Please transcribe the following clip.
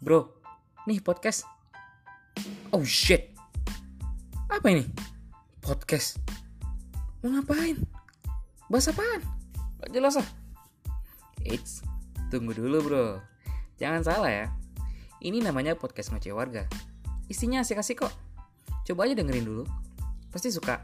Bro, nih podcast. Oh shit. Apa ini? Podcast. Mau ngapain? Bahas apaan? Gak jelas ah. Eits, tunggu dulu bro. Jangan salah ya. Ini namanya podcast ngoceh warga. Isinya asik-asik kok. Coba aja dengerin dulu. Pasti suka.